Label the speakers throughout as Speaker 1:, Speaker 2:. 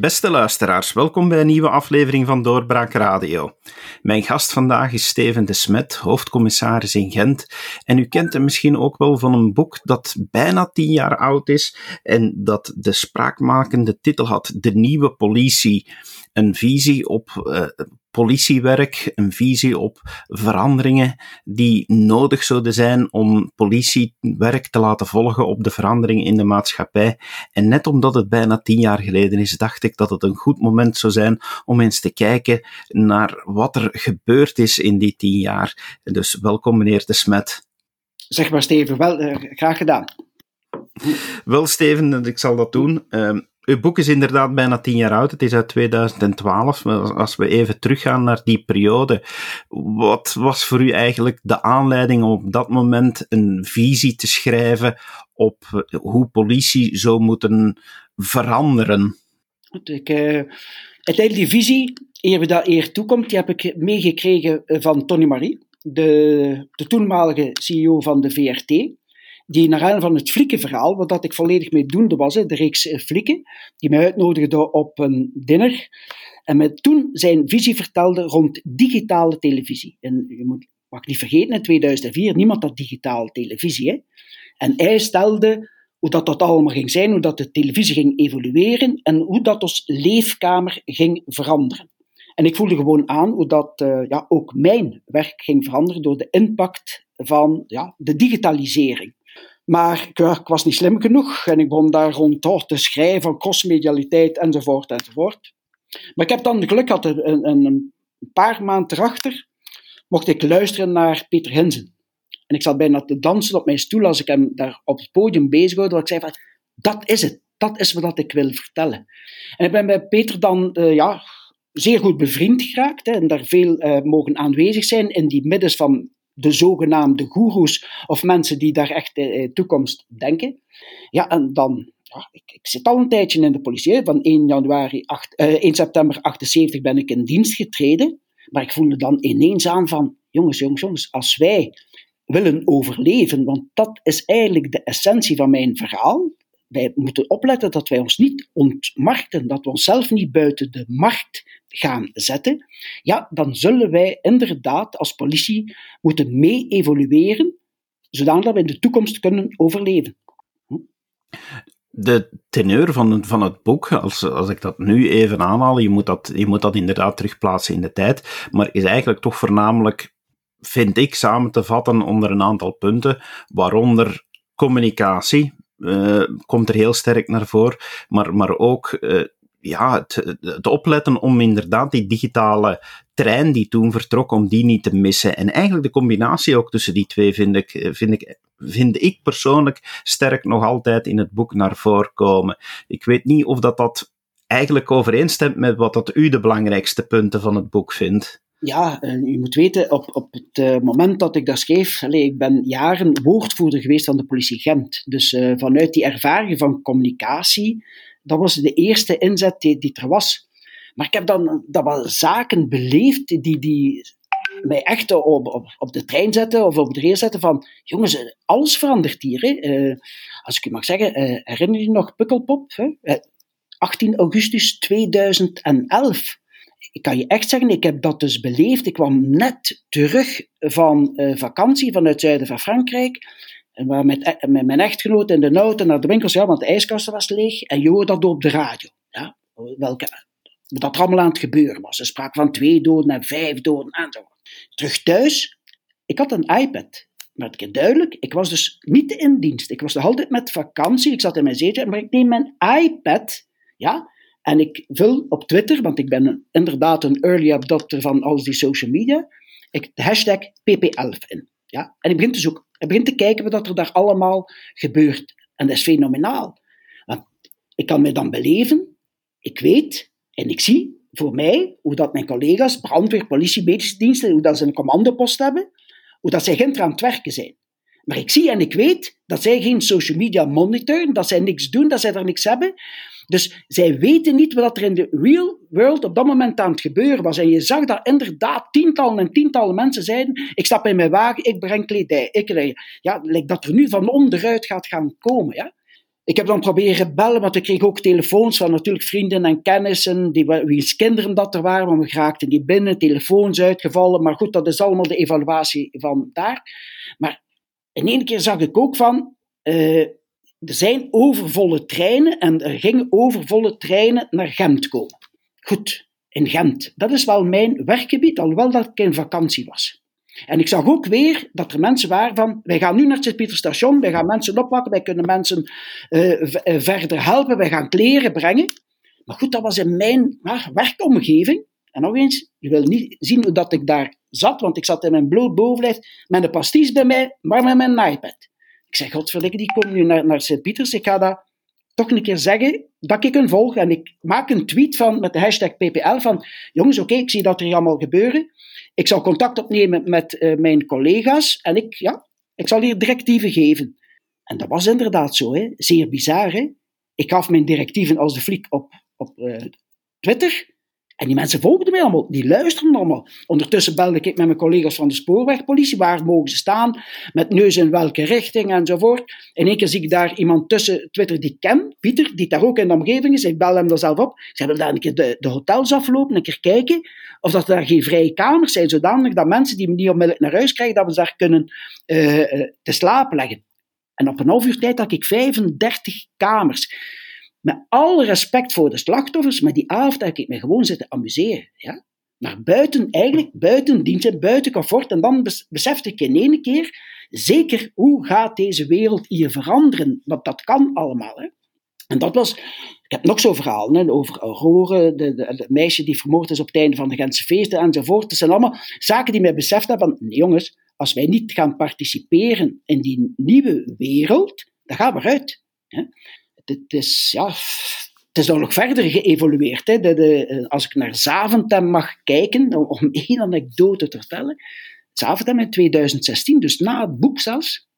Speaker 1: Beste luisteraars, welkom bij een nieuwe aflevering van Doorbraak Radio. Mijn gast vandaag is Steven de Smet, hoofdcommissaris in Gent. En u kent hem misschien ook wel van een boek dat bijna tien jaar oud is en dat de spraakmakende titel had De Nieuwe Politie. Een visie op uh, politiewerk, een visie op veranderingen die nodig zouden zijn om politiewerk te laten volgen op de veranderingen in de maatschappij. En net omdat het bijna tien jaar geleden is, dacht ik dat het een goed moment zou zijn om eens te kijken naar wat er gebeurd is in die tien jaar. Dus welkom meneer De Smet.
Speaker 2: Zeg maar Steven, wel uh, graag gedaan.
Speaker 1: Wel Steven, ik zal dat doen. Uh, uw boek is inderdaad bijna tien jaar oud. Het is uit 2012. Als we even teruggaan naar die periode, wat was voor u eigenlijk de aanleiding om op dat moment een visie te schrijven op hoe politie zou moeten veranderen?
Speaker 2: Ik, uh, uiteindelijk die visie, eer we dat eer toekomt, die heb ik meegekregen van Tony Marie, de, de toenmalige CEO van de VRT die naar aanleiding van het Flikken-verhaal, wat dat ik volledig mee doende was, de reeks eh, Flikken, die mij uitnodigde op een dinner, en mij toen zijn visie vertelde rond digitale televisie. En je moet, mag niet vergeten, in 2004, niemand had digitale televisie. Hè? En hij stelde hoe dat, dat allemaal ging zijn, hoe dat de televisie ging evolueren en hoe dat ons leefkamer ging veranderen. En ik voelde gewoon aan hoe dat uh, ja, ook mijn werk ging veranderen door de impact van ja, de digitalisering. Maar ik, was niet slim genoeg en ik begon daar rond te schrijven crossmedialiteit enzovoort enzovoort. Maar ik heb dan geluk gehad, een, een, paar maanden erachter mocht ik luisteren naar Peter Hinsen. En ik zat bijna te dansen op mijn stoel als ik hem daar op het podium bezig hoorde, ik zei van, dat is het, dat is wat ik wil vertellen. En ik ben bij Peter dan, uh, ja, zeer goed bevriend geraakt hè, en daar veel uh, mogen aanwezig zijn in die middens van de zogenaamde goeroes of mensen die daar echt eh, toekomst denken. Ja, en dan, ja, ik, ik, zit al een tijdje in de politie. Van 1, januari 8, uh, 1 september 78 ben ik in dienst getreden. Maar ik voelde dan ineens aan van, jongens, jongens, jongens, als wij willen overleven, want dat is eigenlijk de essentie van mijn verhaal. Wij moeten opletten dat wij ons niet ontmarkten, dat we onszelf niet buiten de markt gaan zetten, ja, dan zullen wij inderdaad als politie moeten mee evolueren, zodat we in de toekomst kunnen overleven.
Speaker 1: De teneur van, van het boek, als, als ik dat nu even aanhaal, je moet, dat, je moet dat inderdaad terugplaatsen in de tijd, maar is eigenlijk toch voornamelijk, vind ik, samen te vatten onder een aantal punten, waaronder communicatie, uh, komt er heel sterk naar voren, maar, maar ook uh, ja, het, opletten om inderdaad die digitale trein die toen vertrok, om die niet te missen. En eigenlijk de combinatie ook tussen die twee vind ik, vind ik, vind ik persoonlijk sterk nog altijd in het boek naar voren komen. Ik weet niet of dat, dat eigenlijk overeenstemt met wat dat u de belangrijkste punten van het boek vindt.
Speaker 2: Ja, u moet weten, op, op het uh, moment dat ik dat schreef, allez, ik ben jaren woordvoerder geweest van de politie Gent. Dus vanuit die ervaring van communicatie, dat was de eerste inzet die, er was. Maar ik heb dan dat wel zaken beleefd die, die mij echt op, op, de trein zetten of op de rail zetten van, jongens, alles verandert hier. Hè. Uh, als ik u mag zeggen, uh, herinner je nog Pukkelpop? Hè? 18 augustus 2011 ik kan je echt zeggen, ik heb dat dus beleefd. Ik kwam net terug van vakantie vanuit het zuiden van Frankrijk. En waar met, eh, met mijn echtgenoot in de auto naar de winkels, ja, want de ijskast was leeg. En je hoorde dat op de radio. Ja, welke, dat er allemaal aan het gebeuren was. Er sprak van twee doden en vijf doden en zo. Terug thuis, ik had een iPad. Maar keer duidelijk, ik was dus niet in dienst. Ik was nog altijd met vakantie. Ik zat in mijn zetel, maar ik neem mijn iPad, ja, en ik vul op Twitter, want ik ben inderdaad een early adopter van al die social media, ik, de hashtag PP11 in. Ja? En ik begin te zoeken. Ik begin te kijken wat er daar allemaal gebeurt. En dat is fenomenaal. Want ik kan me dan beleven, ik weet en ik zie voor mij hoe dat mijn collega's, brandweer, politie, medische diensten, hoe dat ze een commandopost hebben, hoe dat zij ginter aan het werken zijn. Maar ik zie en ik weet dat zij geen social media monitoren, dat zij niks doen, dat zij er niks hebben. Dus zij weten niet wat er in de real world op dat moment aan het gebeuren was. En je zag dat inderdaad tientallen en tientallen mensen zeiden: Ik stap in mijn wagen, ik breng kledij, ik rij. Ja, lijkt dat er nu van onderuit gaat gaan komen. Ja? ik heb dan proberen bellen, want ik kreeg ook telefoons van natuurlijk vrienden en kennissen, die, wiens kinderen dat er waren, want we geraakten die binnen, telefoons uitgevallen, maar goed, dat is allemaal de evaluatie van daar. Maar in één keer zag ik ook van, uh, er zijn overvolle treinen en er gingen overvolle treinen naar Gent komen. Goed, in Gent. Dat is wel mijn werkgebied, alhoewel dat ik in vakantie was. En ik zag ook weer dat er mensen waren van, wij gaan nu naar het Sint-Pieterstation, wij gaan mensen oppakken, wij kunnen mensen uh, verder helpen, wij gaan kleren brengen. Maar goed, dat was in mijn werkomgeving. En nog eens, je wil niet zien hoe dat ik daar zat, want ik zat in mijn bloot bovenlijf met een pasties bij mij, maar met mijn iPad. Ik zeg, godverdikke, die komen nu naar, naar Sint-Pieters, ik ga dat toch een keer zeggen dat ik een volg. En ik maak een tweet van, met de hashtag PPL van, jongens, oké, ik zie dat er allemaal gebeuren. Ik zal contact opnemen met uh, mijn collega's en ik, ja, ik zal hier directieven geven. En dat was inderdaad zo, hè. zeer bizar. Hè? Ik gaf mijn directieven als de fliek op, op uh, Twitter. En die mensen volgden mij allemaal, die luisterden allemaal. Ondertussen belde ik met mijn collega's van de spoorwegpolitie, waar mogen ze staan, met neus in welke richting enzovoort. In één keer zie ik daar iemand tussen Twitter die ik ken, Pieter, die daar ook in de omgeving is. Ik bel hem daar zelf op. Ik zeg, wil daar een keer de, de hotels aflopen, een keer kijken of dat er daar geen vrije kamers zijn, zodanig dat mensen die me niet onmiddellijk naar huis krijgen, dat we ze daar kunnen uh, te slapen leggen. En op een half uur tijd had ik 35 kamers met alle respect voor de slachtoffers, maar die avond heb ik me gewoon zitten amuseren. Ja? Maar buiten, eigenlijk, buiten dienst en buiten comfort. En dan besefte ik in één keer, zeker, hoe gaat deze wereld hier veranderen? Want dat kan allemaal. Hè? En dat was, ik heb nog zo'n verhaal hè, over Aurore, de, de, meisje die vermoord is op het einde van de Gentse feesten enzovoort. Dat zijn allemaal zaken die mij beseft hebben van, jongens, als wij niet gaan participeren in die nieuwe wereld, dan gaan we eruit. Hè? Het is, ja, het is dan nog verder geëvolueerd. Hè. De, de, als ik naar Zaventem mag kijken, om één anekdote te vertellen. Zaventem in 2016, dus na het boek zelfs.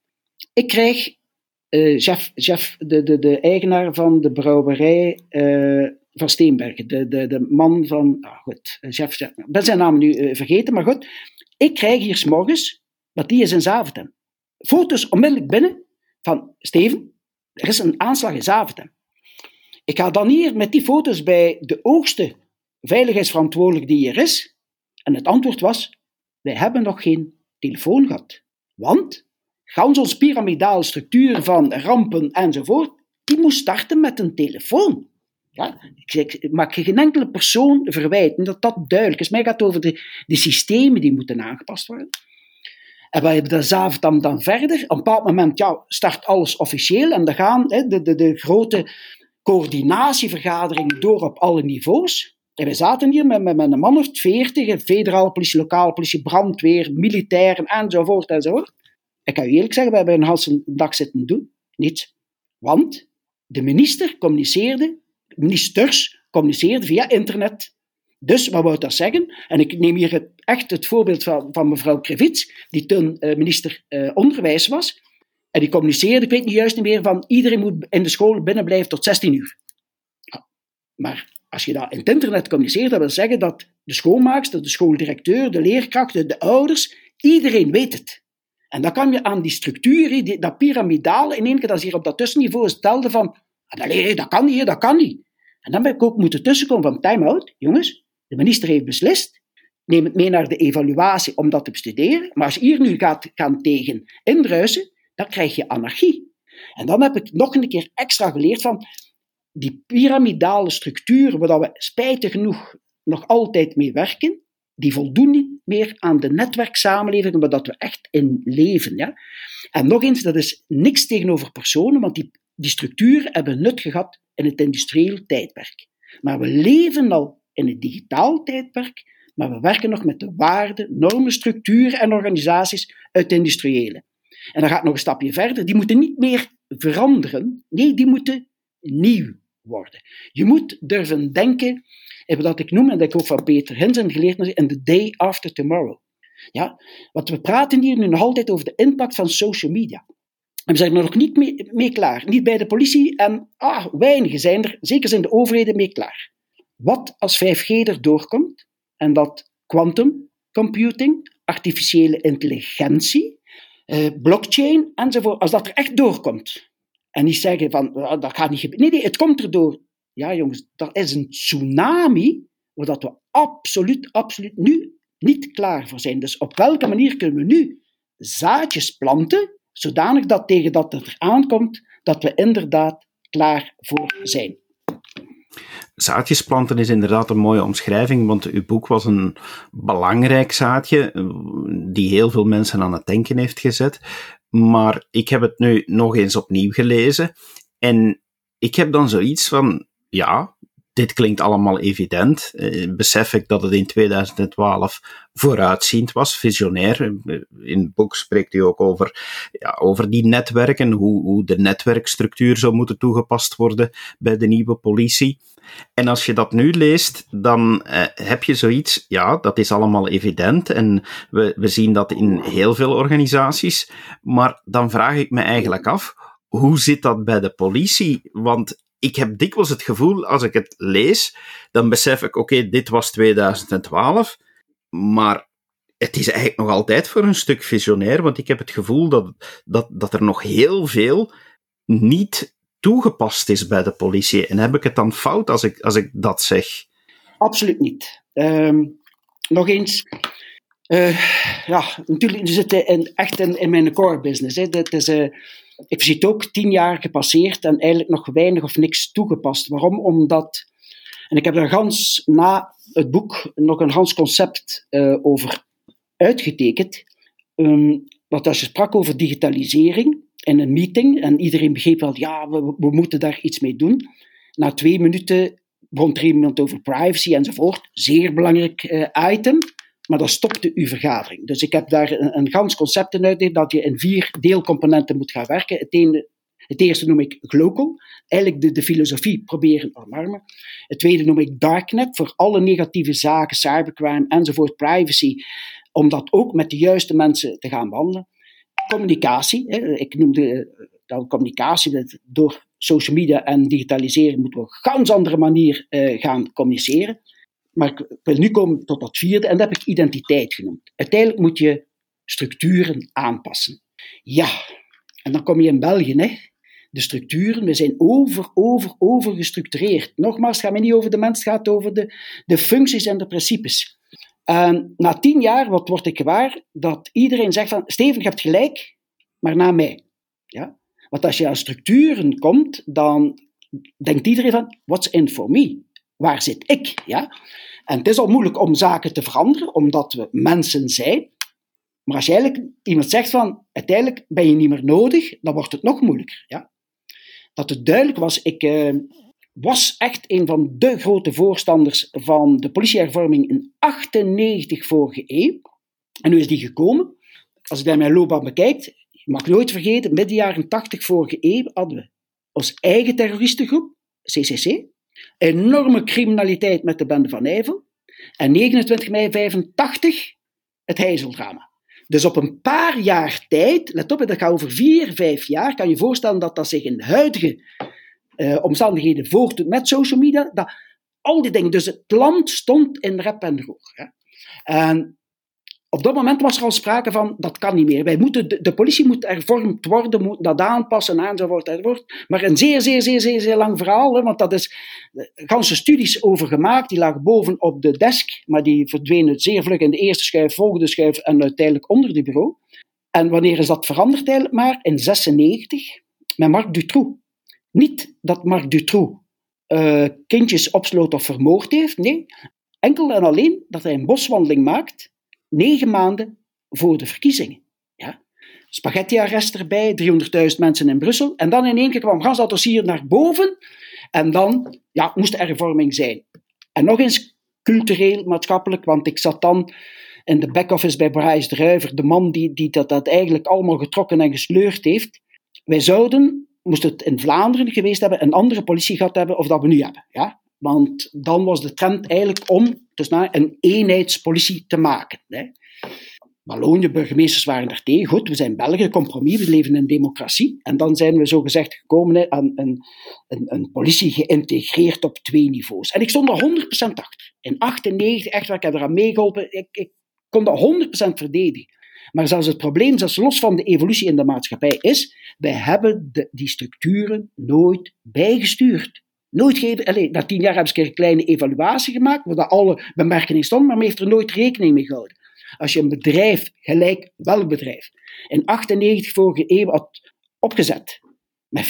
Speaker 2: Ik krijg uh, Jeff, Jeff de, de, de eigenaar van de brouwerij uh, van Steenbergen, de, de, de man van, ah, goed, Jeff, ik ben zijn naam nu vergeten, maar goed. Ik krijg hier s morgens, want die is in Zaventem, foto's onmiddellijk binnen van Steven, er is een aanslag in Zaventem. Ik ga dan hier met die foto's bij de hoogste veiligheidsverantwoordelijke die er is. En het antwoord was: wij hebben nog geen telefoon gehad. Want gans onze piramidale structuur van rampen enzovoort, die moest starten met een telefoon. Ja, ik, maak geen enkele persoon verwijten dat dat duidelijk is. Mij gaat over de systemen die moeten aangepast worden. En wij hebben de Zaventem dan verder. Op een bepaald moment ja, start alles officieel en dan gaan hè, de, de, de grote coördinatievergaderingen door op alle niveaus. En wij zaten hier met, met, met een man of veertig, federale politie, lokale politie, brandweer, militairen enzovoort enzovoort. Ik kan u eerlijk zeggen, we hebben een halve dag zitten doen. Niets. Want de minister communiceerde, ministers communiceerden via internet dus wat wou dat zeggen? En ik neem hier het, echt het voorbeeld van, van mevrouw Krevits, die toen uh, minister uh, Onderwijs was. En die communiceerde, ik weet niet juist niet meer, van iedereen moet in de school binnenblijven tot 16 uur. Maar als je dat in het internet communiceert, dat wil zeggen dat de schoolmaakster, de schooldirecteur, de leerkrachten, de ouders, iedereen weet het. En dan kan je aan die structuur, die, dat piramidale, in één keer dat ze hier op dat tussenniveau stelde van, ah, dat kan niet, dat kan niet. En dan ben ik ook moeten tussenkomen van time-out, jongens, de minister heeft beslist. Neem het mee naar de evaluatie om dat te bestuderen. Maar als je hier nu gaat gaan tegen indruisen, dan krijg je anarchie. En dan heb ik nog een keer extra geleerd van die piramidale structuren, waar we spijtig genoeg nog altijd mee werken, die voldoen niet meer aan de netwerksamenleving waar dat we echt in leven. Ja? En nog eens, dat is niks tegenover personen, want die, die structuren hebben nut gehad in het industrieel tijdperk. Maar we leven al in het digitaal tijdperk, maar we werken nog met de waarden, normen, structuren en organisaties uit het industriële. En dan gaat nog een stapje verder. Die moeten niet meer veranderen. Nee, die moeten nieuw worden. Je moet durven denken, en wat ik noem, en dat ik ook van Peter Hinsen geleerd heb, in the day after tomorrow. Ja, want we praten hier nu nog altijd over de impact van social media. En we zijn er nog niet mee, mee klaar. Niet bij de politie en ah, weinigen zijn er, zeker zijn de overheden, mee klaar. Wat als 5G er doorkomt en dat quantum computing, artificiële intelligentie, eh, blockchain enzovoort, als dat er echt doorkomt. En niet zeggen van, dat gaat niet gebeuren. Nee, nee, het komt erdoor. Ja, jongens, dat is een tsunami waar we absoluut, absoluut nu niet klaar voor zijn. Dus op welke manier kunnen we nu zaadjes planten, zodanig dat tegen dat het er aankomt, dat we inderdaad klaar voor zijn.
Speaker 1: Zaadjes planten is inderdaad een mooie omschrijving, want uw boek was een belangrijk zaadje die heel veel mensen aan het denken heeft gezet. Maar ik heb het nu nog eens opnieuw gelezen en ik heb dan zoiets van, ja, dit klinkt allemaal evident. Eh, besef ik dat het in 2012 vooruitziend was, visionair. In het boek spreekt u ook over, ja, over die netwerken, hoe, hoe de netwerkstructuur zou moeten toegepast worden bij de nieuwe politie. En als je dat nu leest, dan eh, heb je zoiets, ja, dat is allemaal evident en we, we zien dat in heel veel organisaties. Maar dan vraag ik me eigenlijk af, hoe zit dat bij de politie? Want ik heb dikwijls het gevoel, als ik het lees, dan besef ik, oké, dit was 2012, maar het is eigenlijk nog altijd voor een stuk visionair, want ik heb het gevoel dat, dat, dat er nog heel veel niet toegepast is bij de politie. En heb ik het dan fout als ik, als ik dat zeg?
Speaker 2: Absoluut niet. Ehm, nog eens. Uh, ja, natuurlijk, we zitten in, echt in, in mijn core business. Hè. Dat is, uh, ik zie het ook tien jaar gepasseerd en eigenlijk nog weinig of niks toegepast. Waarom? Omdat, en ik heb er gans na het boek nog een gans concept uh, over uitgetekend. Um, want als je sprak over digitalisering in een meeting en iedereen begreep wel, ja, we, we moeten daar iets mee doen. Na twee minuten begon er iemand over privacy enzovoort. Zeer belangrijk uh, item maar dat stopte uw vergadering. Dus ik heb daar een, een gans concept in uitgelegd dat je in vier deelcomponenten moet gaan werken. Het, ene, het eerste noem ik glocal, eigenlijk de, de filosofie proberen omarmen. Het tweede noem ik darknet, voor alle negatieve zaken, cybercrime enzovoort, privacy, om dat ook met de juiste mensen te gaan behandelen. Communicatie, ik noemde dat communicatie, door social media en digitalisering moeten we op een ganz andere manier uh, gaan communiceren. Maar ik wil nu komen tot dat vierde, en dat heb ik identiteit genoemd. Uiteindelijk moet je structuren aanpassen. Ja, en dan kom je in België, hè. De structuren, we zijn over, over, over gestructureerd. Nogmaals, het gaat mij niet over de mens, het gaat over de, de functies en de principes. En na tien jaar, wat word ik gewaar? Dat iedereen zegt van, Steven, je hebt gelijk, maar na mij. Ja? Want als je aan structuren komt, dan denkt iedereen van, what's in for me? Waar zit ik? Ja? En het is al moeilijk om zaken te veranderen, omdat we mensen zijn. Maar als je iemand zegt van, uiteindelijk ben je niet meer nodig, dan wordt het nog moeilijker. Ja? Dat het duidelijk was, ik uh, was echt een van de grote voorstanders van de politiehervorming in 98 vorige eeuw. En nu is die gekomen. Als ik naar mijn loopbaan bekijk, je mag nooit vergeten, midden jaren 80 vorige eeuw hadden we ons eigen terroristengroep, CCC, enorme criminaliteit met de bende van Nijvel. En 29 mei 85 het Heizeldrama. Dus op een paar jaar tijd, let op, dat gaat over vier, vijf jaar, kan je voorstellen dat dat zich in de huidige uh, omstandigheden voortdoet met social media. Dat, al die dingen. Dus het land stond in rep en roer. En op dat moment was er al sprake van, dat kan niet meer. Wij moeten, de, politie moet hervormd worden, moet dat aanpassen enzovoort, enzovoort. Maar een zeer, zeer, zeer, zeer, zeer lang verhaal, hè, want dat is eh, ganse studies over gemaakt, die lagen boven op de desk, maar die verdwenen zeer vlug in de eerste schuif, volgende schuif en uiteindelijk onder de bureau. En wanneer is dat veranderd eigenlijk maar? In 96, met Marc Dutroux. Niet dat Marc Dutroux uh, kindjes opsloot of vermoord heeft, nee. Enkel en alleen dat hij een boswandeling maakt negen maanden voor de verkiezingen. Ja? Spaghetti-arrest erbij, 300.000 mensen in Brussel. En dan in één keer kwam gans dat dossier naar boven. En dan ja, moest er hervorming zijn. En nog eens cultureel, maatschappelijk, want ik zat dan in de back-office bij Bryce Druiver, de man die, die dat, dat eigenlijk allemaal getrokken en gesleurd heeft. Wij zouden, moest het in Vlaanderen geweest hebben, een andere politie gehad hebben of dat we nu hebben. Ja? Want dan was de trend eigenlijk om dus een eenheidspolitie te maken. Hè. Wallonië, burgemeesters waren er tegen. Goed, we zijn Belgen, compromis, we leven in democratie. En dan zijn we zo gezegd gekomen aan een, een, een, politie geïntegreerd op twee niveaus. En ik stond er 100% achter. In 98, echt waar, ik heb eraan meegeholpen. Ik, ik kon dat 100% verdedigen. Maar zelfs het probleem, zelfs los van de evolutie in de maatschappij, is: wij hebben de, die structuren nooit bijgestuurd. Nooit allez, na tien jaar hebben ze een kleine evaluatie gemaakt, waar alle bemerkingen stonden, maar men heeft er nooit rekening mee gehouden. Als je een bedrijf, gelijk welk bedrijf, in 98 vorige eeuw had opgezet, met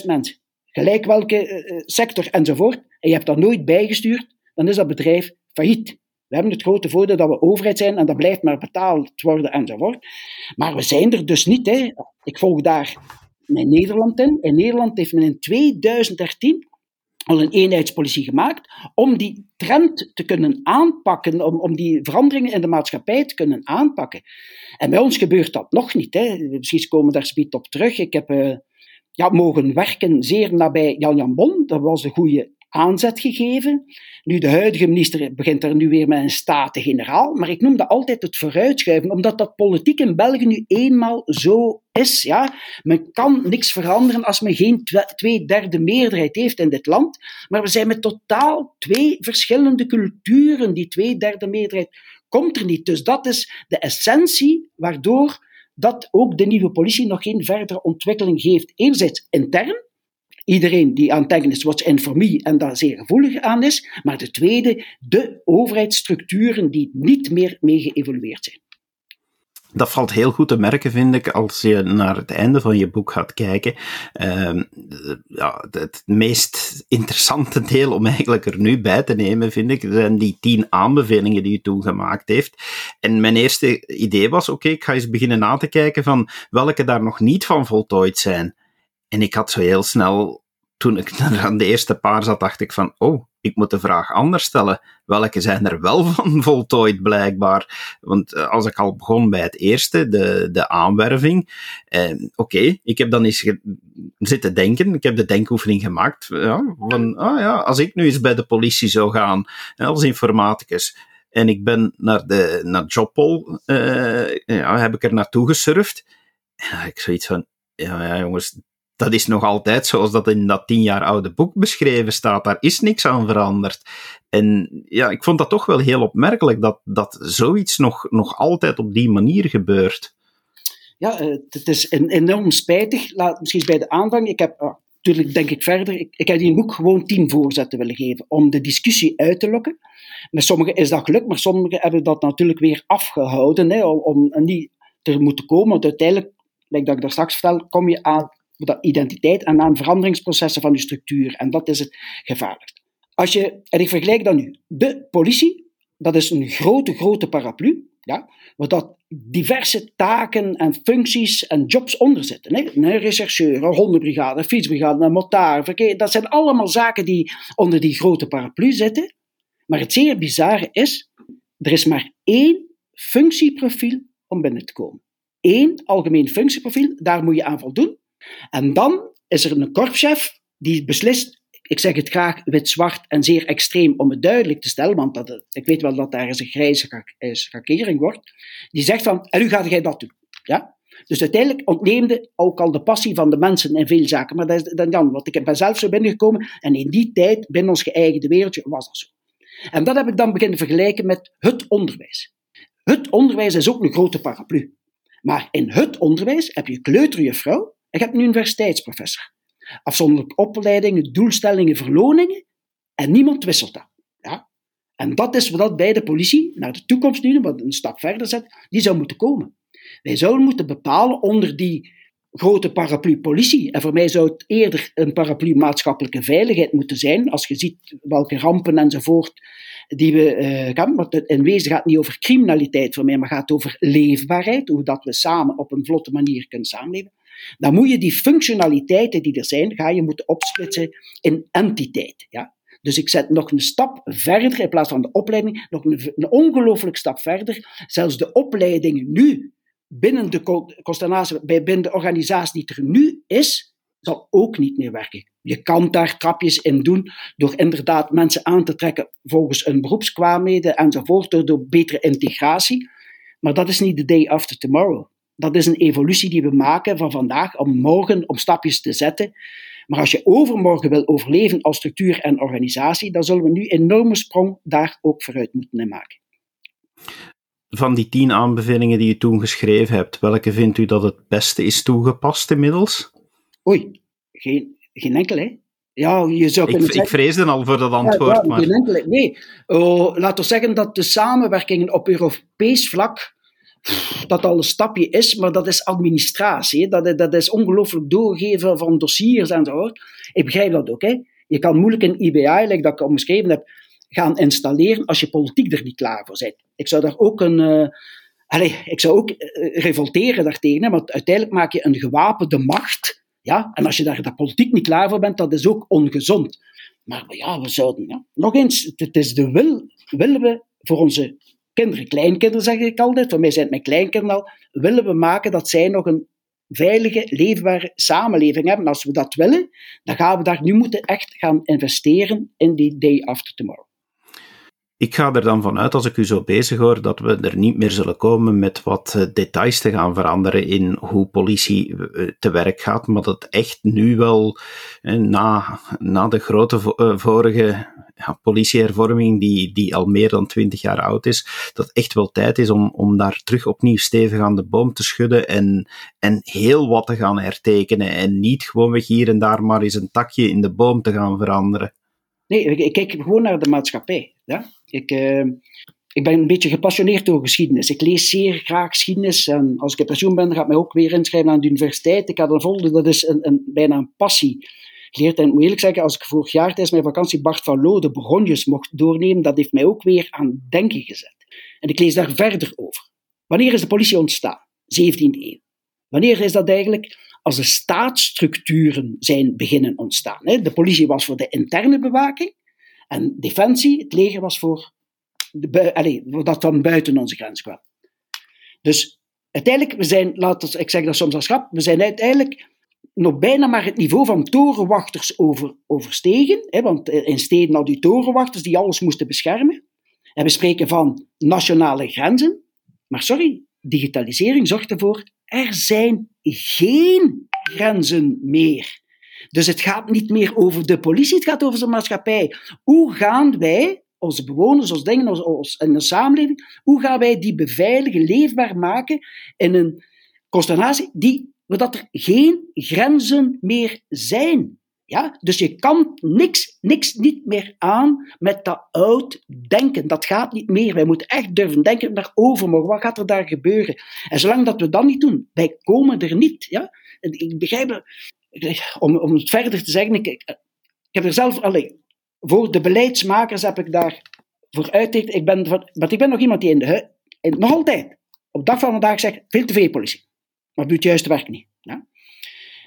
Speaker 2: 40.000 mensen, gelijk welke uh, sector enzovoort, en je hebt dat nooit bijgestuurd, dan is dat bedrijf failliet. We hebben het grote voordeel dat we overheid zijn en dat blijft maar betaald worden enzovoort. Maar we zijn er dus niet. Hè. Ik volg daar mijn Nederland in. In Nederland heeft men in 2013 al een eenheidspolitie gemaakt om die trend te kunnen aanpakken, om, om die veranderingen in de maatschappij te kunnen aanpakken. En bij ons gebeurt dat nog niet. Hè. Misschien komen daar speed op terug. Ik heb uh, ja, mogen werken zeer nabij Jan Jan Bon. Dat was de goede aanzet gegeven. Nu, de huidige minister begint er nu weer met een staten-generaal, maar ik noem dat altijd het vooruitschuiven, omdat dat politiek in België nu eenmaal zo is. Ja? Men kan niks veranderen als men geen twee derde meerderheid heeft in dit land, maar we zijn met totaal twee verschillende culturen. Die twee derde meerderheid komt er niet. Dus dat is de essentie waardoor dat ook de nieuwe politie nog geen verdere ontwikkeling geeft. Enerzijds intern, iedereen die aan is, what's in for me, en daar zeer gevoelig aan is. Maar de tweede, de overheidsstructuren die niet meer mee geëvolueerd zijn.
Speaker 1: Dat valt heel goed te merken, vind ik, als je naar het einde van je boek gaat kijken. Uh, ja, het meest interessante deel om eigenlijk er nu bij te nemen, vind ik, zijn die tien aanbevelingen die je toen gemaakt heeft. En mijn eerste idee was, oké, ik ga eens beginnen na te kijken van welke daar nog niet van voltooid zijn. En ik had zo heel snel, toen ik aan de eerste paar zat, dacht ik van, oh, ik moet de vraag anders stellen. Welke zijn er wel van voltooid, blijkbaar? Want eh, als ik al begon bij het eerste, de, de aanwerving. Eh, Oké, ik heb dan eens zitten denken. Ik heb de denkoefening gemaakt. Ja, van, ah ja, als ik nu eens bij de politie zou gaan, als informaticus, en ik ben naar de naar Jobpol, uh, ja, heb ik er naartoe gesurfd. En ik zoiets van, ja, ja jongens, dat is nog altijd zoals dat in dat tien jaar oude boek beschreven staat. Daar is niks aan veranderd. En ja, ik vond dat toch wel heel opmerkelijk dat, dat zoiets nog, nog altijd op die manier gebeurt.
Speaker 2: Ja, eh, het is enorm spijtig. Laat, misschien bij de aanvang. Ik heb, ah, natuurlijk denk ik verder, ik, heb die boek gewoon tien voorzetten willen geven om de discussie uit te lokken. Met sommigen is dat gelukt, maar sommigen hebben dat natuurlijk weer afgehouden hè, om, om niet te moeten komen. Want uiteindelijk, like dat ik daar straks vertel, kom je aan dat identiteit en aan veranderingsprocessen van je structuur. En dat is het gevaarlijkst. Als je, en ik vergelijk dan nu, de politie, dat is een grote, grote paraplu, ja, waar dat diverse taken en functies en jobs onder zitten. Een rechercheur, een hondenbrigade, een fietsbrigade, een verkeer, dat zijn allemaal zaken die onder die grote paraplu zitten. Maar het zeer bizarre is, er is maar één functieprofiel om binnen te komen. Eén algemeen functieprofiel, daar moet je aan voldoen. En dan is er een korpschef die beslist, ik zeg het graag wit-zwart en zeer extreem om het duidelijk te stellen, want dat, ik weet wel dat daar eens een grijze schakering wordt, die zegt van, en nu gaat jij dat doen. Ja? Dus uiteindelijk ontneemde ook al de passie van de mensen in veel zaken. Maar dat is dan Jan, want ik ben zelf zo binnengekomen en in die tijd, binnen ons geëigende wereldje, was dat zo. En dat heb ik dan beginnen vergelijken met het onderwijs. Het onderwijs is ook een grote paraplu. Maar in het onderwijs heb je kleuterjuffrouw, ik heb een universiteitsprofessor. Afzonderlijke opleidingen, doelstellingen, verloningen. En niemand wisselt dat. Ja? En dat is wat bij de politie naar de toekomst nu, wat een stap verder zet, die zou moeten komen. Wij zouden moeten bepalen onder die grote paraplu politie. En voor mij zou het eerder een paraplu maatschappelijke veiligheid moeten zijn, als je ziet welke rampen enzovoort die we uh, hebben. Want in wezen gaat het niet over criminaliteit voor mij, maar gaat over leefbaarheid, hoe dat we samen op een vlotte manier kunnen samenleven dan moet je die functionaliteiten die er zijn, ga je moeten opsplitsen in entiteiten. Ja? Dus ik zet nog een stap verder, in plaats van de opleiding, nog een, een ongelooflijk stap verder. Zelfs de opleidingen nu, binnen de constellatie, binnen de organisatie die er nu is, zal ook niet meer werken. Je kan daar trapjes in doen door inderdaad mensen aan te trekken volgens een beroepskwaamheden enzovoort, door, door betere integratie. Maar dat is niet the day after tomorrow dat is een evolutie die we maken van vandaag om morgen om stapjes te zetten. Maar als je overmorgen wil overleven als structuur en organisatie, dan zullen we nu een enorme sprong daar ook vooruit moeten maken.
Speaker 1: van die tien aanbevelingen die u toen geschreven hebt, welke vindt u dat het beste is toegepast inmiddels?
Speaker 2: Oei, geen, geen enkel, hè? Ja, je zou
Speaker 1: ik,
Speaker 2: zeggen...
Speaker 1: ik vreesde al voor dat antwoord.
Speaker 2: Ja, ja,
Speaker 1: maar...
Speaker 2: geen enkele, nee. Oh, laten we zeggen dat de samenwerking op Europees vlak dat al een stapje is, maar dat is administratie. Dat, dat is ongelooflijk doorgeven van dossiers en zo. Ik begrijp dat ook. Hè. Je kan moeilijk een IBI, like dat ik al beschreven heb, gaan installeren als je politiek er niet klaar voor bent. Ik zou daar ook een. Uh, allez, ik zou ook uh, revolteren daartegen, want uiteindelijk maak je een gewapende macht. Ja? En als je daar de politiek niet klaar voor bent, dat is ook ongezond. Maar ja, we zouden. Ja. Nog eens, het is de wil. Willen we voor onze kinderen, kleinkinderen zeg ik altijd, voor mij zijn het mijn kleinkinderen al, willen we maken dat zij nog een veilige, leefbare samenleving hebben. Als we dat willen, dan gaan we daar nu moeten echt gaan investeren in die day after tomorrow.
Speaker 1: Ik ga er dan vanuit, als ik u zo bezig hoor, dat we er niet meer zullen komen met wat details te gaan veranderen in hoe politie te werk gaat, maar dat echt nu wel, na, na de grote vorige ja, politiehervorming, die, die al meer dan twintig jaar oud is, dat echt wel tijd is om, om daar terug opnieuw stevig aan de boom te schudden en, en heel wat te gaan hertekenen en niet gewoonweg hier en daar maar eens een takje in de boom te gaan veranderen.
Speaker 2: Nee, ik kijk gewoon naar de maatschappij. Ja? Ik, uh, ik ben een beetje gepassioneerd door geschiedenis. Ik lees zeer graag geschiedenis. En als ik in pensioen ben, ga ik mij ook weer inschrijven aan de universiteit. Ik had een volgende, dat is een, een, bijna een passie geleerd. En moet eerlijk zeggen, als ik vorig jaar tijdens mijn vakantie Bart van Loo de Bourgognes mocht doornemen, dat heeft mij ook weer aan denken gezet. En ik lees daar verder over. Wanneer is de politie ontstaan? 17e eeuw. Wanneer is dat eigenlijk? Als de staatsstructuren zijn beginnen ontstaan. De politie was voor de interne bewaking en defensie, het leger, was voor, dat van buiten onze grens kwam. Dus uiteindelijk, we zijn, laten ik zeg dat soms als grap, we zijn uiteindelijk nog bijna maar het niveau van torenwachters over, overstegen. Hè, want in steden hadden die torenwachters die alles moesten beschermen. En we spreken van nationale grenzen. Maar sorry, digitalisering zorgt ervoor, er zijn geen grenzen meer. Dus het gaat niet meer over de politie, het gaat over de maatschappij. Hoe gaan wij, onze bewoners, onze dingen, onze, in de samenleving, hoe gaan wij die beveiligen, leefbaar maken in een consternatie die, dat er geen grenzen meer zijn? Ja? Dus je kan niks, niks niet meer aan met dat oud denken. Dat gaat niet meer. Wij moeten echt durven denken naar overmorgen. Wat gaat er daar gebeuren? En zolang dat we dat niet doen, wij komen er niet. Ja? Ik begrijp, om, om het verder te zeggen, ik, ik heb er zelf, alleen, voor de beleidsmakers heb ik daar voor uitgelegd, ik ben, want ik ben nog iemand die in de, in, nog altijd, op dag van vandaag zegt, veel te veel politie. Maar doet het juiste werk niet. Ja?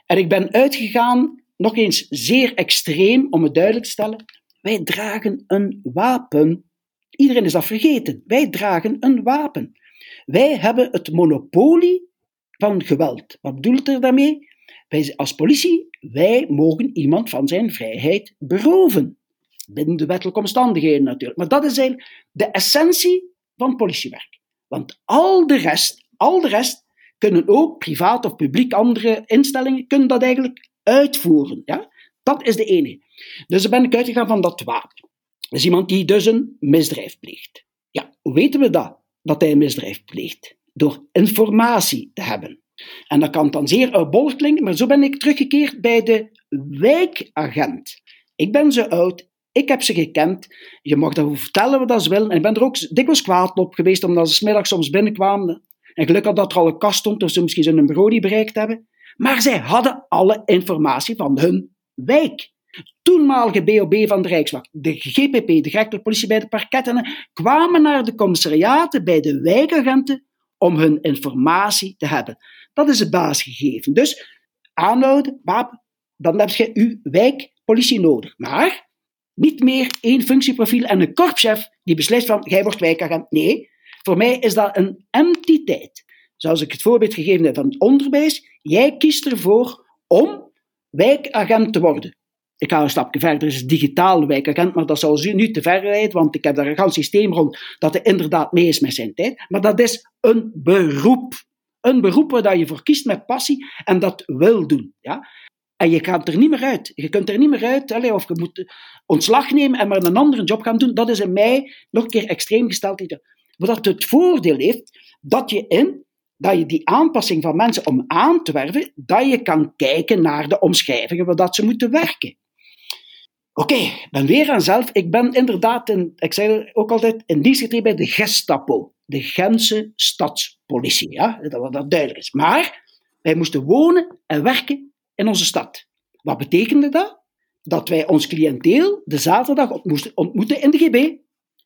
Speaker 2: En ik ben uitgegaan, nog eens zeer extreem, om het duidelijk te stellen, wij dragen een wapen. Iedereen is dat vergeten. Wij dragen een wapen. Wij hebben het monopolie van geweld. Wat bedoelt er daarmee? Als politie, wij mogen iemand van zijn vrijheid beroven. Binnen de wettelijke omstandigheden natuurlijk. Maar dat is de essentie van politiewerk. Want al de rest, al de rest kunnen ook privaat of publiek andere instellingen kunnen dat eigenlijk uitvoeren. Ja? Dat is de enige. Dus dan ben ik uitgegaan van dat wapen. Is iemand die dus een misdrijf pleegt. Ja, hoe weten we dat? Dat hij een misdrijf pleegt? Door informatie te hebben. En dat kan dan zeer uitbollig klinken, maar zo ben ik teruggekeerd bij de wijkagent. Ik ben zo oud, ik heb ze gekend. Je mag dat vertellen wat ze willen. En ik ben er ook dikwijls kwaad op geweest, omdat ze smiddags soms binnenkwamen. En gelukkig dat er al een kast stond, of ze misschien zijn bureau niet bereikt hebben. Maar zij hadden alle informatie van hun wijk. Toenmalige BOB van de Rijkswacht, de GPP, de gerechtelijke politie bij de parketten, kwamen naar de commissariaten bij de wijkagenten om hun informatie te hebben. Dat is het basisgegeven. Dus aanhouden, wapen, dan heb je uw wijkpolitie nodig. Maar niet meer één functieprofiel en een korpschef die beslist van, jij wordt wijkagent. Nee, voor mij is dat een entiteit. Zoals ik het voorbeeld gegeven heb van het onderwijs, jij kiest ervoor om wijkagent te worden. Ik ga een stapje verder, is digitaal wijkagent, maar dat zou nu te ver rijden, want ik heb daar een ganz systeem rond dat er inderdaad mee is met zijn tijd. Maar dat is een beroep. Een beroep waar je voor kiest met passie en dat wil doen. Ja? En je gaat er niet meer uit. Je kunt er niet meer uit, of je moet ontslag nemen en maar een andere job gaan doen. Dat is in mij nog een keer extreem gesteld. Wat het voordeel heeft dat je in dat je die aanpassing van mensen om aan te werven, dat je kan kijken naar de omschrijvingen waar dat ze moeten werken. Oké, ik ben weer aan zelf. Ik ben inderdaad, in, ik zei ook altijd, in dienst getreden bij de Gestapo, de Gentse stadspolitie. Ja, dat, dat duidelijk is. Maar wij moesten wonen en werken in onze stad. Wat betekende dat? Dat wij ons cliënteel de zaterdag moesten ontmoeten in de GB.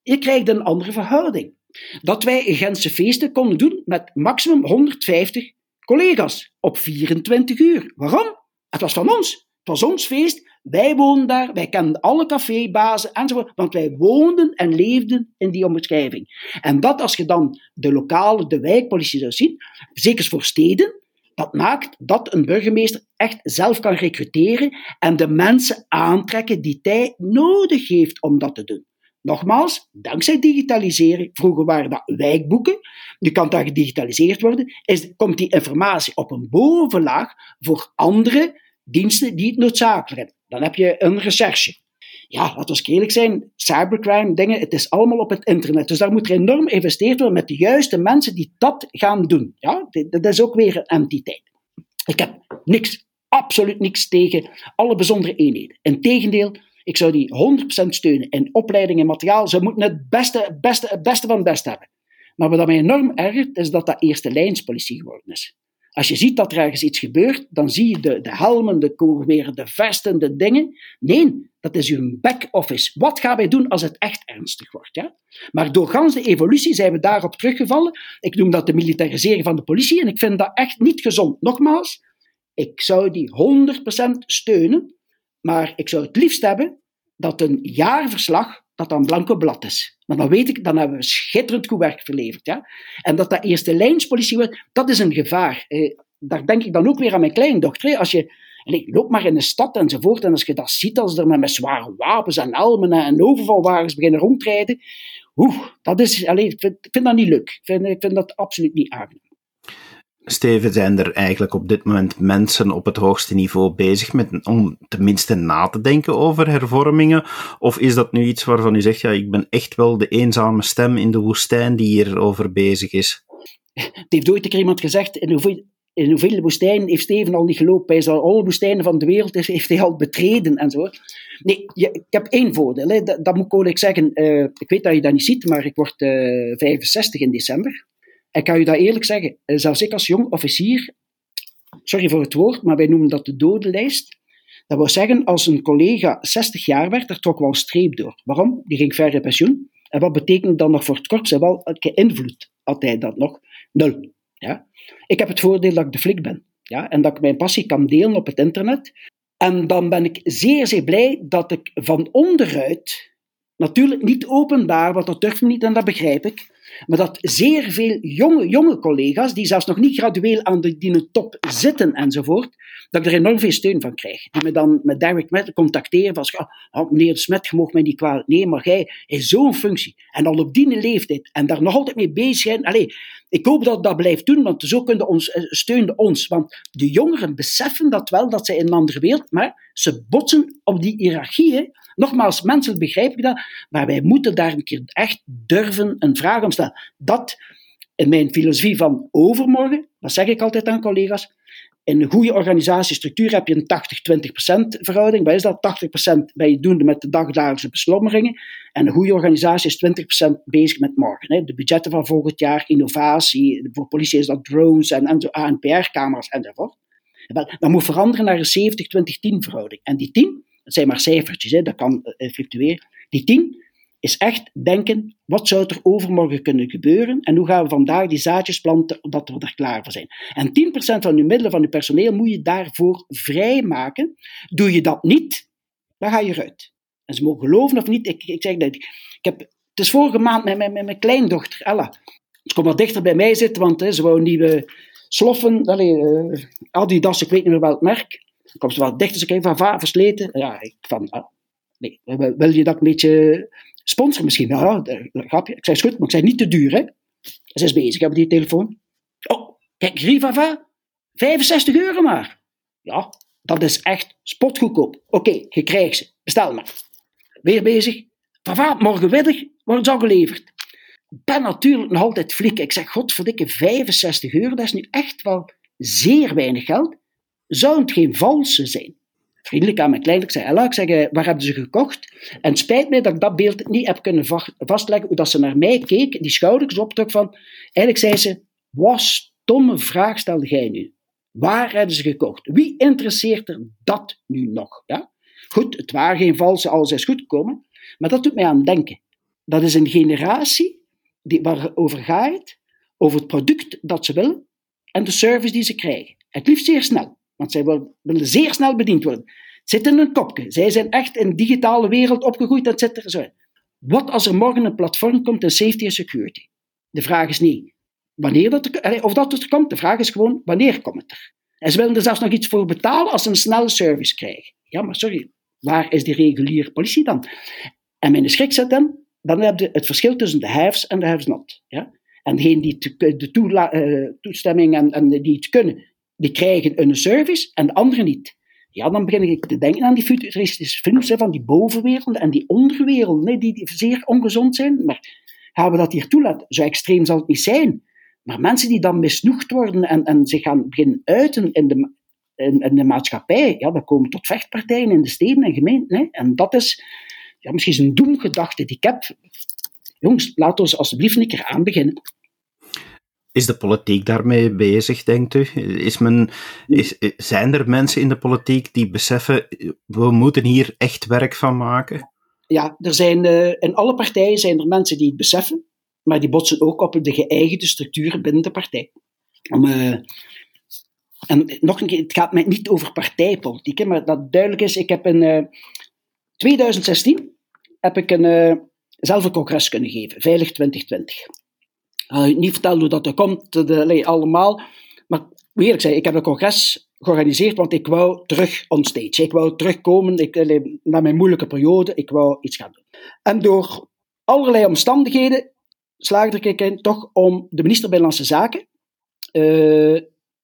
Speaker 2: Je krijgt een andere verhouding. Dat wij Gentse feesten konden doen met maximum 150 collega's op 24 uur. Waarom? Het was van ons. Het was ons feest. Wij woonden daar. Wij kenden alle cafébazen enzovoort. Want wij woonden en leefden in die omschrijving. En dat als je dan de lokale, de wijkpolitie zou zien, zeker voor steden, dat maakt dat een burgemeester echt zelf kan recruteren en de mensen aantrekken die hij nodig heeft om dat te doen. Nogmaals, dankzij digitalisering, vroeger waren dat wijkboeken, nu kan dat gedigitaliseerd worden, is, komt die informatie op een bovenlaag voor andere diensten die het noodzakelijk hebben. Dan heb je een recherche. Ja, laten we eerlijk zijn, cybercrime, dingen, het is allemaal op het internet. Dus daar moet er enorm geïnvesteerd worden met de juiste mensen die dat gaan doen. Ja, dat is ook weer een entiteit. Ik heb niks, absoluut niks tegen alle bijzondere eenheden. Integendeel, ik zou die 100% steunen in opleiding en materiaal. Ze moeten het beste, beste, het beste van het beste hebben. Maar wat mij enorm ergert, is dat dat eerste lijnspolitie geworden is. Als je ziet dat er ergens iets gebeurt, dan zie je de, de helmen, de kogelweren, de vesten, de dingen. Nee, dat is uw back-office. Wat gaan wij doen als het echt ernstig wordt? Ja? Maar doorgaans de evolutie zijn we daarop teruggevallen. Ik noem dat de militarisering van de politie en ik vind dat echt niet gezond. Nogmaals, ik zou die 100% steunen, maar ik zou het liefst hebben dat een jaarverslag dat dan blanco blad is. Maar dan weet ik, dan hebben we schitterend goed werk verleverd. Ja? En dat dat eerste lijnspolitie wordt, dat is een gevaar. Eh, daar denk ik dan ook weer aan mijn kleindochter. Als je, loop maar in de stad enzovoort, en als je dat ziet, als er met zware wapens en helmen en overvalwagens beginnen rondrijden, oeh, dat is, allez, ik, vind, ik vind dat niet leuk. Ik vind, ik vind dat absoluut niet aangenaam.
Speaker 1: Steven, zijn er eigenlijk op dit moment mensen op het hoogste niveau bezig met, om tenminste na te denken over hervormingen? Of is dat nu iets waarvan u zegt, ja, ik ben echt wel de eenzame stem in de woestijn die hierover bezig is?
Speaker 2: Het heeft ooit een keer iemand gezegd, in hoeveel, in hoeveel woestijnen heeft Steven al niet gelopen? Hij zal alle woestijnen van de wereld heeft hij al betreden en zo. Nee, ik heb één voordeel. Dat, dat, moet ik zeggen. Uh, ik weet dat je dat niet ziet, maar ik word uh, eh, 65 in december. Ik kan je dat eerlijk zeggen, eh, zelfs ik als jong officier, sorry voor het woord, maar wij noemen dat de dodenlijst. Dat wil zeggen, als een collega 60 jaar werd, daar trok wel een streep door. Waarom? Die ging verder pensioen. En wat betekent dat nog voor het korps? Wel, invloed had hij dat nog? Nul. Ja? Ik heb het voordeel dat ik de flik ben. Ja? En dat ik mijn passie kan delen op het internet. En dan ben ik zeer, zeer blij dat ik van onderuit, natuurlijk niet openbaar, want dat durf ik niet en dat begrijp ik, maar dat zeer veel jonge, jonge collega's, die zelfs nog niet gradueel aan de, die top zitten enzovoort, dat ik er enorm veel steun van krijg. Die me dan met direct met contacteren van, oh, meneer Smet, je mag mij niet kwalijk. Nee, maar jij is zo'n functie. En al op die leeftijd. En daar nog altijd mee bezig zijn. Ik hoop dat dat blijft doen, want zo kunnen ons, eh, steunen ons. Want de jongeren beseffen dat wel, dat zij in een andere wereld, maar ze botsen op die hiërarchie. Nogmaals, menselijk begrijp ik dat, maar wij moeten daar een keer echt durven een vraag om stellen. Dat, in mijn filosofie van overmorgen, dat zeg ik altijd aan collega's, in een goede organisatiestructuur heb je een 80-20% verhouding. Wat is dat? 80% ben je doende met de dagdagelijkse beslommeringen. En een goede organisatie is 20% bezig met morgen. Hè. De budgetten van volgend jaar, innovatie. Voor politie is dat drones en, en ANPR-camera's enzovoort. Dat moet veranderen naar een 70-20-10 verhouding. En die 10, dat zijn maar cijfertjes, hè, dat kan uh, fluctueren. Die 10 is echt denken, wat zou er overmorgen kunnen gebeuren en hoe gaan we vandaag die zaadjes planten, dat we er klaar voor zijn. En 10% van je middelen, van je personeel, moet je daarvoor vrijmaken. Doe je dat niet, dan ga je eruit. En ze mogen geloven of niet, ik, ik zeg dat, ik heb, het is vorige maand met, met, met mijn kleindochter, Ella. Ze komt wat dichter bij mij zitten, want hè, ze wou nieuwe sloffen, allee, uh, Adidas, ik weet niet meer welk merk. Komt ze wat dichter, ze kijkt van, va, versleten. Ja, ik van, ah, nee, wil je dat een beetje Sponsor misschien. Ja, grapje. Ik zei, goed, maar ik zei niet te duur, hè. Ze is bezig, hebben die telefoon. Oh, kijk, Rivava, 65 euro maar. Ja, dat is echt spotgoedkoop. Oké, je krijgt ze. Bestel maar. Weer bezig. Vava, morgenmiddag wordt het al geleverd. ben natuurlijk nog altijd flikken. Ik zeg, godverdikke, 65 euro, dat is nu echt wel zeer weinig geld. Zou het geen valse zijn? Vriendelijk aan mijn ik zei, Ella, ik zeg, eh, waar hebben ze gekocht? En spijt mij dat ik dat beeld niet heb kunnen vastleggen, hoe dat ze naar mij keek, die schouders optrok van, eigenlijk zei ze, wat stomme vraag stelde jij nu? Waar hebben ze gekocht? Wie interesseert er dat nu nog? Ja? Goed, het waren geen valse, alles is goed gekomen, maar dat doet mij aan denken. Dat is een generatie die, waarover gaat, over het product dat ze willen en de service die ze krijgen. Het liefst zeer snel, want zij willen zeer snel bediend worden. Het zit in een kopje. Zij zijn echt in een digitale wereld opgegroeid. Wat als er morgen een platform komt in safety en security? De vraag is niet wanneer dat er, of dat er komt. De vraag is gewoon wanneer komt het er? En ze willen er zelfs nog iets voor betalen als ze een snelle service krijgen. Ja, maar sorry, waar is die reguliere politie dan? En mijn schrik zit dan, dan heb je het verschil tussen de haves en de haves not. Ja? En degenen die de uh, toestemming en, en, die het kunnen, die krijgen een service en de anderen niet. Ja, dan begin ik te denken aan die futuristische films van die bovenwereld en die onderwereld, nee, die, zeer ongezond zijn. Maar gaan we dat hier toelaten? Zo extreem zal het niet zijn. Maar mensen die dan misnoegd worden en, en zich gaan beginnen uiten in de, in, in de maatschappij, ja, dan komen tot vechtpartijen in de steden en gemeenten. Hè. En dat is ja, misschien een doemgedachte die ik heb. Jongens, laten we alsjeblieft een keer aan beginnen.
Speaker 1: Is de politiek daarmee bezig, denkt u? Is men, is, zijn er mensen in de politiek die beseffen, we moeten hier echt werk van maken?
Speaker 2: Ja, er zijn, uh, in alle partijen zijn er mensen die het beseffen, maar die botsen ook op de geëigende structuren binnen de partij. Om, uh, en nog een keer, het gaat mij niet over partijpolitiek, maar dat duidelijk is, ik heb in uh, 2016 heb ik een, uh, zelf een congres kunnen geven, Veilig 2020. Uh, niet vertellen hoe dat er komt, de, allemaal. Maar eerlijk zijn, ik heb een congres georganiseerd, want ik wou terug on stage. Ik wou terugkomen ik, na mijn moeilijke periode, ik wou iets gaan doen. En door allerlei omstandigheden slaagde ik in toch om de minister Binnenlandse Zaken uh,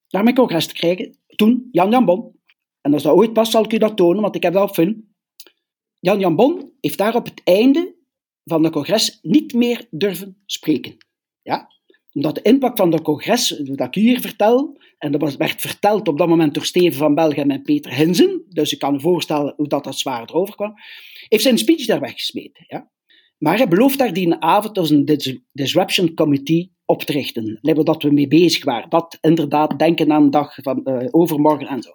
Speaker 2: naar mijn congres te krijgen. Toen Jan Jan Bon. En als dat ooit past, zal ik u dat tonen, want ik heb op film. Jan Jan Bon heeft daar op het einde van de congres niet meer durven spreken. Ja? Omdat de impact van de congres, dat ik hier vertel, en dat werd verteld op dat moment door Steven van Belgen en Peter Hinsen, dus ik kan me voorstellen hoe dat, dat zwaar erover kwam, heeft zijn speech daar weggesmeten. Ja? Maar hij belooft daar die avond als een disruption committee op te richten. Dat we mee bezig waren. Dat inderdaad denken aan de dag van uh, overmorgen en zo.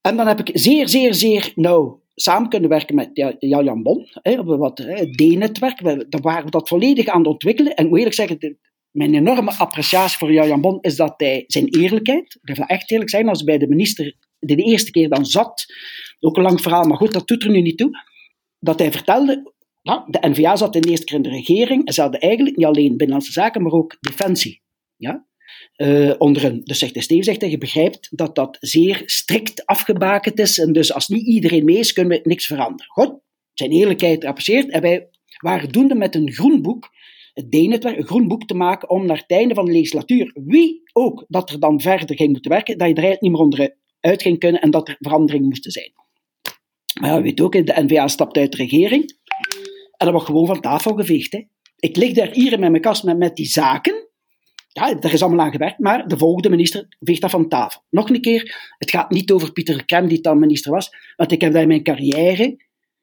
Speaker 2: En dan heb ik zeer, zeer, zeer nauw samen kunnen werken met Jan Bon, hè, wat D-netwerk, daar waren we dat volledig aan het ontwikkelen. En moet eerlijk zeggen, mijn enorme appreciatie voor Jan Bon is dat hij zijn eerlijkheid, dat wil echt eerlijk zijn, als bij de minister de eerste keer dan zat, ook een lang verhaal, maar goed, dat doet er nu niet toe, dat hij vertelde, nou, de NVA zat de eerste keer in de regering en ze hadden eigenlijk niet alleen Binnenlandse Zaken, maar ook Defensie. Ja? uh, onder een. Dus zegt de Steve zegt, je begrijpt dat dat zeer strikt afgebakend is. En dus als niet iedereen mee is, kunnen we niks veranderen. Goed, zijn eerlijkheid apprecieert. En wij waren doende met een groen boek, het D-netwerk, een groen boek te maken om naar het einde van de legislatuur, wie ook dat er dan verder ging moeten werken, dat je er niet meer onderuit ging kunnen en dat er veranderingen moesten zijn. Maar ja, weet ook, de NVA stapt uit de regering en dat wordt gewoon van tafel geveegd. Hè. Ik lig daar hier in mijn kast met, met die zaken ja, er is allemaal aan gewerkt, maar de volgende minister veegt dat van tafel. Nog een keer, het gaat niet over Pieter Krem, die dan minister was, want ik heb dat in mijn carrière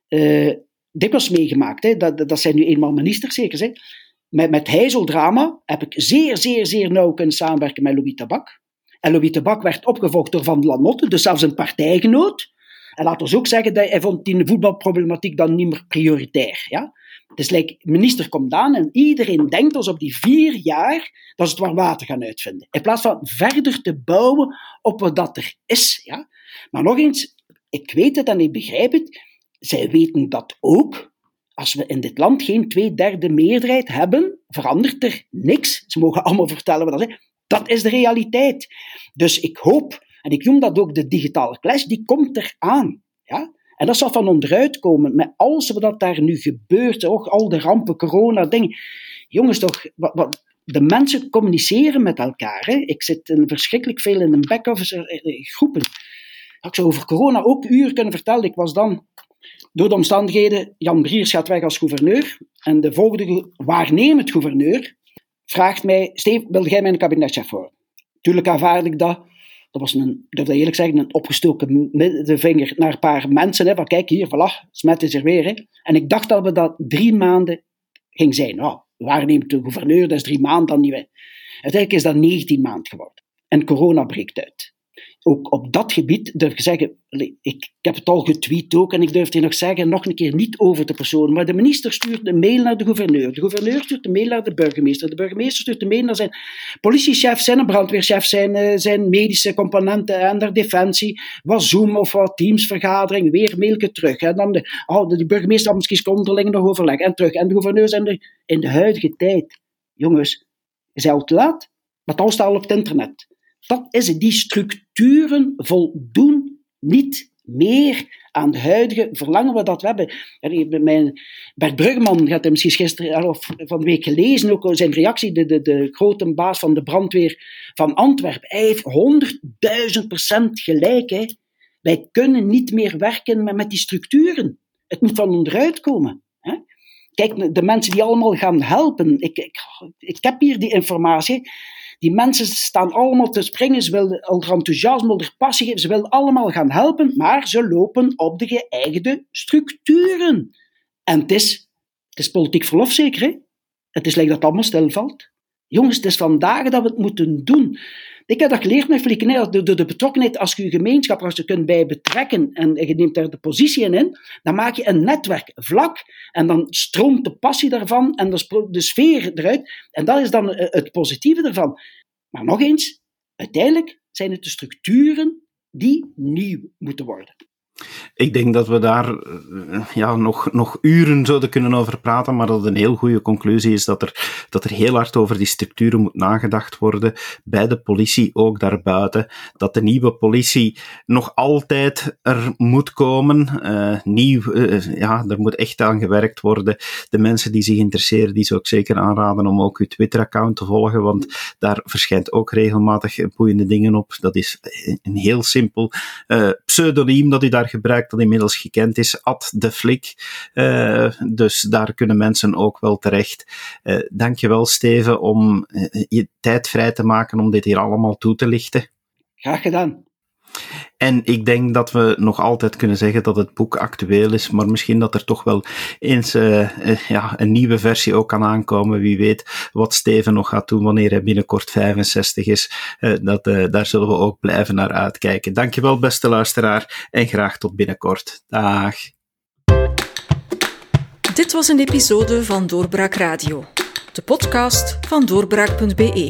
Speaker 2: uh, dikwijls meegemaakt. Hè. Dat, dat zijn nu eenmaal ministers, zeker. Hè. Met, met Heizeldrama heb ik zeer, zeer, zeer nauw kunnen samenwerken met Louis Tabak. En Louis Tabak werd opgevolgd door Van Lanotte, dus zelfs een partijgenoot. En laten we ook zeggen, dat hij vond die voetbalproblematiek dan niet meer prioritair. Ja? Dus like, minister komt aan en iedereen denkt als op die vier jaar dat ze het waar water gaan uitvinden. In plaats van verder te bouwen op wat dat er is. Ja? Maar nog eens, ik weet het en ik begrijp het. Zij weten dat ook. Als we in dit land geen twee derde meerderheid hebben, verandert er niks. Ze mogen allemaal vertellen wat dat is. Dat is de realiteit. Dus ik hoop, en ik noem dat ook de digitale clash, die komt eraan. Ja? En dat zal van onderuit komen met alles wat daar nu gebeurt, ook al de rampen, corona, dingen. Jongens, toch, wat, de mensen communiceren met elkaar. Hè. Ik zit in, verschrikkelijk veel in een back-office eh, Ik zou over corona ook uren kunnen vertellen. Ik was dan, door de omstandigheden, Jan Briers gaat weg als gouverneur. En de volgende waarnemend gouverneur vraagt mij, Steve, wil jij mijn kabinetchef worden? Tuurlijk aanvaard ik dat. Dat was een, dat wil eerlijk zeggen, een opgestoken middenvinger naar een paar mensen. Hè, van kijk hier, voilà, Smet is er weer. Hè. En ik dacht dat we dat drie maanden ging zijn. Nou, waar neemt de gouverneur, dat is drie maanden dan niet. Uiteindelijk is dat 19 maanden geworden. En corona breekt uit ook op dat gebied durf ik zeggen, ik, ik, heb het al getweet ook en ik durf het nog zeggen, nog een keer niet over de persoon, maar de minister stuurt een mail naar de gouverneur, de gouverneur stuurt een mail naar de burgemeester, de burgemeester stuurt een mail naar zijn politiechef, zijn brandweerchef, zijn, eh, zijn medische componenten en naar defensie, wat Zoom of wat Teams-vergadering, weer mailje terug. En dan de, oh, de burgemeester had misschien onderling nog overleg en terug. En de gouverneur zijn er in de huidige tijd, jongens, is al te laat, maar het al staat op het internet. Dat is. Die structuren voldoen niet meer aan de huidige verlangen we dat we hebben. Mijn, Bert Brugman had hem misschien gisteren of van de week gelezen, ook zijn reactie, de, de, de grote baas van de brandweer van Antwerpen. Hij heeft honderdduizend procent gelijk. Hè. Wij kunnen niet meer werken met, met die structuren. Het moet van onderuit komen. Hè. Kijk, de mensen die allemaal gaan helpen. Ik, ik, ik heb hier die informatie. Die mensen staan allemaal te springen, ze willen er enthousiasme, er passie geven, ze willen allemaal gaan helpen, maar ze lopen op de geëigde structuren. En het is, het is politiek verlof zeker, hè? Het is lijkt dat allemaal stilvalt. Jongens, het is vandaag dat we het moeten doen. Ik heb dat geleerd met Flikken, de, de, betrokkenheid, als je je gemeenschap, als je kunt bij betrekken en je neemt daar de positie in, dan maak je een netwerk vlak en dan stroomt de passie daarvan en de, de sfeer eruit. En dat is dan het positieve ervan. Maar nog eens, uiteindelijk zijn het de structuren die nieuw moeten worden.
Speaker 1: Ik denk dat we daar eh, ja, nog, nog uren zouden kunnen over praten, maar dat een heel goede conclusie is dat er, dat er heel hard over die structuren moet nagedacht worden, bij de politie ook daarbuiten, dat de nieuwe politie nog altijd er moet komen, uh, nieuw, uh, ja, er moet echt aan gewerkt worden. De mensen die zich interesseren, die zou ik zeker aanraden om ook uw Twitter-account te volgen, want daar verschijnt ook regelmatig boeiende dingen op. Dat is een heel simpel pseudoniem dat u daar gebruikt dat inmiddels gekend is, at de flik. Uh, dus daar kunnen mensen ook wel terecht. Uh, dankjewel Steven om uh, je tijd vrij te maken om dit hier allemaal toe te lichten.
Speaker 2: Graag gedaan.
Speaker 1: En ik denk dat we nog altijd kunnen zeggen dat het boek actueel is, maar misschien dat er toch wel eens uh, uh, ja, een nieuwe versie ook kan aankomen. Wie weet wat Steven nog gaat doen wanneer hij binnenkort 65 is. Uh, dat, daar zullen we ook blijven naar uitkijken. Dankjewel, beste luisteraar, en graag tot binnenkort. Dag.
Speaker 3: Dit was een episode van Doorbraak Radio, de podcast van doorbraak.be.